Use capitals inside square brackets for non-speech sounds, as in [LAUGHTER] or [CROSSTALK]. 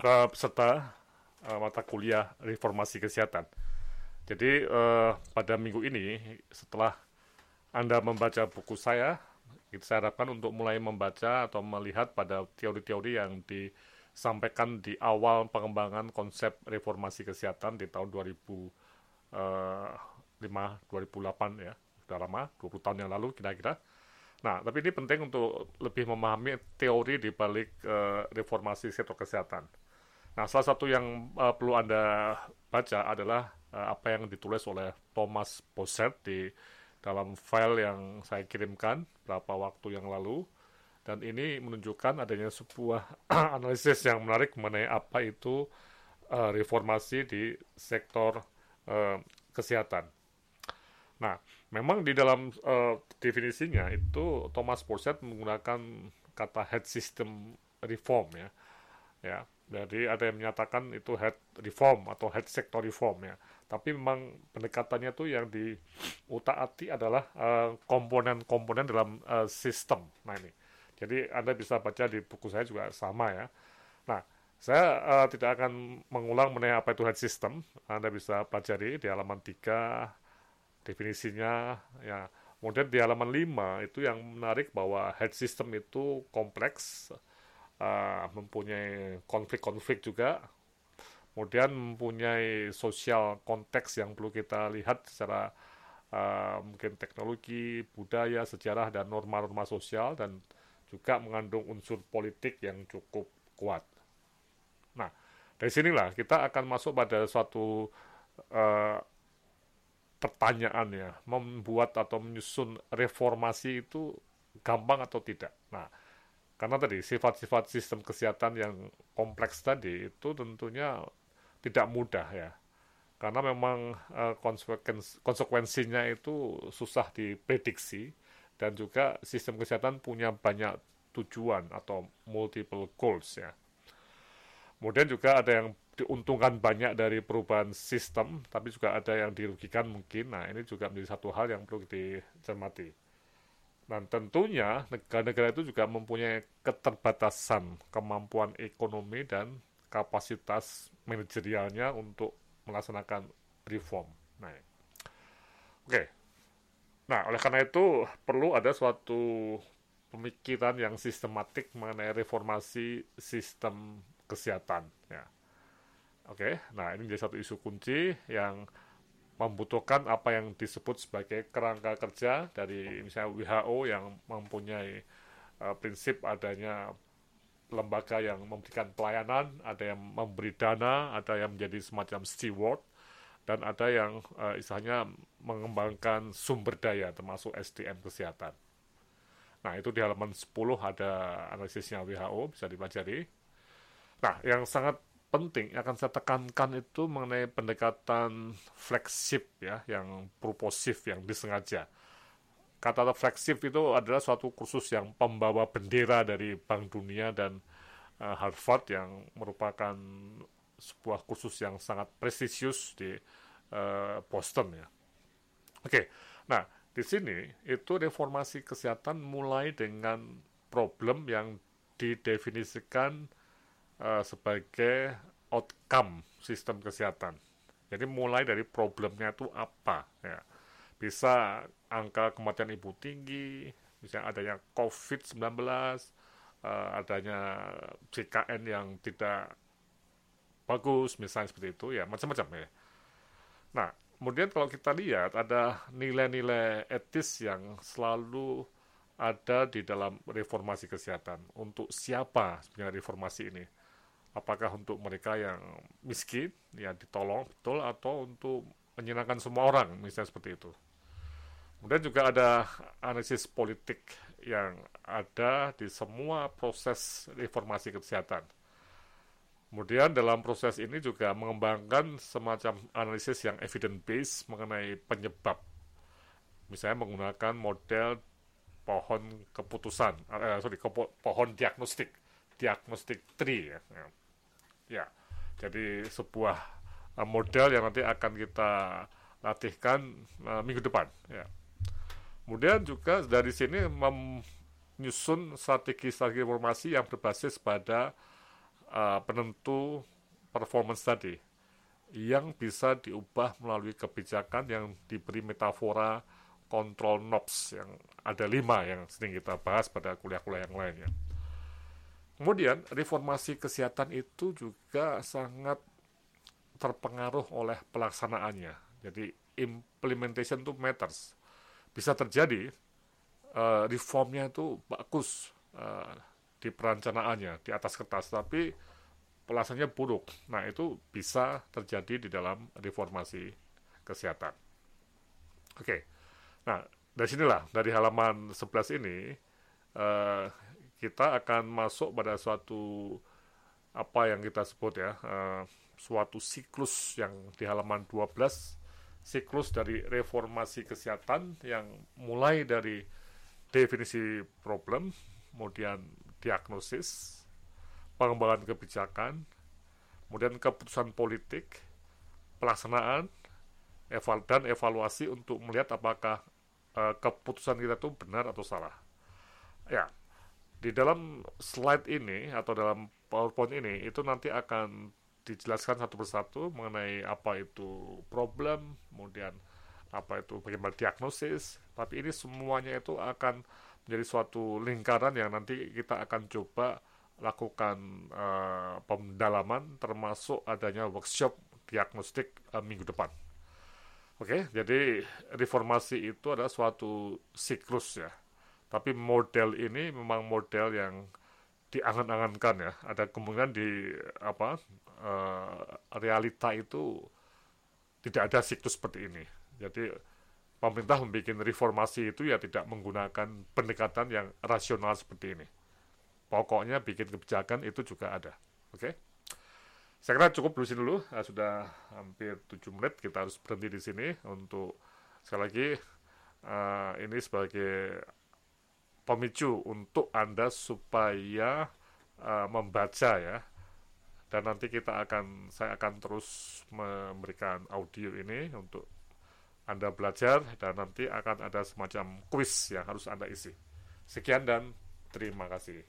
para peserta uh, mata kuliah reformasi kesehatan. Jadi uh, pada minggu ini setelah Anda membaca buku saya, itu saya harapkan untuk mulai membaca atau melihat pada teori-teori yang disampaikan di awal pengembangan konsep reformasi kesehatan di tahun 2005 2008 ya, sudah lama, 20 tahun yang lalu kira-kira. Nah, tapi ini penting untuk lebih memahami teori di balik uh, reformasi sektor kesehatan. Nah, salah satu yang uh, perlu Anda baca adalah uh, apa yang ditulis oleh Thomas Posset di dalam file yang saya kirimkan beberapa waktu yang lalu. Dan ini menunjukkan adanya sebuah [CLEARS THROAT] analisis yang menarik mengenai apa itu uh, reformasi di sektor uh, kesehatan. Nah, memang di dalam uh, definisinya itu Thomas Porset menggunakan kata head system reform ya. Ya, jadi ada yang menyatakan itu head reform atau head sector reform ya. Tapi memang pendekatannya tuh yang diutak-atik adalah komponen-komponen uh, dalam uh, sistem. Nah ini. Jadi Anda bisa baca di buku saya juga sama ya. Nah, saya uh, tidak akan mengulang mengenai apa itu head system. Anda bisa pelajari di halaman 3 definisinya ya kemudian di halaman 5 itu yang menarik bahwa head system itu kompleks uh, mempunyai konflik-konflik juga kemudian mempunyai sosial konteks yang perlu kita lihat secara uh, mungkin teknologi, budaya, sejarah dan norma-norma sosial dan juga mengandung unsur politik yang cukup kuat. Nah, dari sinilah kita akan masuk pada suatu uh, pertanyaan ya, membuat atau menyusun reformasi itu gampang atau tidak. Nah, karena tadi sifat-sifat sistem kesehatan yang kompleks tadi itu tentunya tidak mudah ya. Karena memang uh, konsekuensinya itu susah diprediksi dan juga sistem kesehatan punya banyak tujuan atau multiple goals ya. Kemudian juga ada yang diuntungkan banyak dari perubahan sistem, tapi juga ada yang dirugikan mungkin. Nah, ini juga menjadi satu hal yang perlu dicermati. Dan tentunya negara-negara itu juga mempunyai keterbatasan kemampuan ekonomi dan kapasitas manajerialnya untuk melaksanakan reform. Nah, oke. Nah, oleh karena itu perlu ada suatu pemikiran yang sistematik mengenai reformasi sistem kesehatan. Ya Oke, nah ini menjadi satu isu kunci yang membutuhkan apa yang disebut sebagai kerangka kerja dari misalnya WHO yang mempunyai uh, prinsip adanya lembaga yang memberikan pelayanan, ada yang memberi dana, ada yang menjadi semacam steward, dan ada yang uh, istilahnya mengembangkan sumber daya termasuk SDM kesehatan. Nah, itu di halaman 10 ada analisisnya WHO, bisa dipelajari. Nah, yang sangat penting yang akan saya tekankan itu mengenai pendekatan flagship ya, yang proposif, yang disengaja. Kata flagship itu adalah suatu kursus yang pembawa bendera dari Bank Dunia dan uh, Harvard yang merupakan sebuah kursus yang sangat prestisius di uh, Boston ya. Oke, nah di sini itu reformasi kesehatan mulai dengan problem yang didefinisikan uh, sebagai outcome sistem kesehatan. Jadi mulai dari problemnya itu apa ya. Bisa angka kematian ibu tinggi, misalnya adanya COVID-19, uh, eh, adanya CKN yang tidak bagus, misalnya seperti itu, ya macam-macam ya. Nah, kemudian kalau kita lihat ada nilai-nilai etis yang selalu ada di dalam reformasi kesehatan. Untuk siapa sebenarnya reformasi ini? Apakah untuk mereka yang miskin ya ditolong betul atau untuk menyenangkan semua orang misalnya seperti itu. Kemudian juga ada analisis politik yang ada di semua proses reformasi kesehatan. Kemudian dalam proses ini juga mengembangkan semacam analisis yang evidence based mengenai penyebab. Misalnya menggunakan model pohon keputusan eh, sorry pohon diagnostik diagnostik tree ya Ya, jadi sebuah uh, model yang nanti akan kita latihkan uh, minggu depan. Ya. Kemudian juga dari sini menyusun strategi-strategi informasi yang berbasis pada uh, penentu performance tadi yang bisa diubah melalui kebijakan yang diberi metafora control knobs yang ada lima yang sering kita bahas pada kuliah-kuliah yang lainnya. Kemudian reformasi kesehatan itu juga sangat terpengaruh oleh pelaksanaannya. Jadi implementation itu matters. Bisa terjadi uh, reformnya itu bagus uh, di perencanaannya di atas kertas, tapi pelaksanaannya buruk. Nah, itu bisa terjadi di dalam reformasi kesehatan. Oke, nah dari sinilah, dari halaman 11 ini, uh, kita akan masuk pada suatu apa yang kita sebut ya, uh, suatu siklus yang di halaman 12, siklus dari reformasi kesehatan yang mulai dari definisi problem, kemudian diagnosis, pengembangan kebijakan, kemudian keputusan politik, pelaksanaan, eval dan evaluasi untuk melihat apakah uh, keputusan kita itu benar atau salah. Ya, di dalam slide ini atau dalam PowerPoint ini itu nanti akan dijelaskan satu persatu mengenai apa itu problem, kemudian apa itu bagaimana diagnosis, tapi ini semuanya itu akan menjadi suatu lingkaran yang nanti kita akan coba lakukan uh, pendalaman termasuk adanya workshop diagnostik uh, minggu depan. Oke, okay, jadi reformasi itu adalah suatu siklus ya. Tapi model ini memang model yang diangan-angankan ya. Ada kemungkinan di apa uh, realita itu tidak ada siklus seperti ini. Jadi pemerintah membuat reformasi itu ya tidak menggunakan pendekatan yang rasional seperti ini pokoknya bikin kebijakan itu juga ada. Oke. Okay? Saya kira cukup dulu dulu. Nah, sudah hampir 7 menit kita harus berhenti di sini untuk sekali lagi uh, ini sebagai pemicu untuk Anda supaya uh, membaca ya. Dan nanti kita akan saya akan terus memberikan audio ini untuk Anda belajar dan nanti akan ada semacam kuis yang harus Anda isi. Sekian dan terima kasih.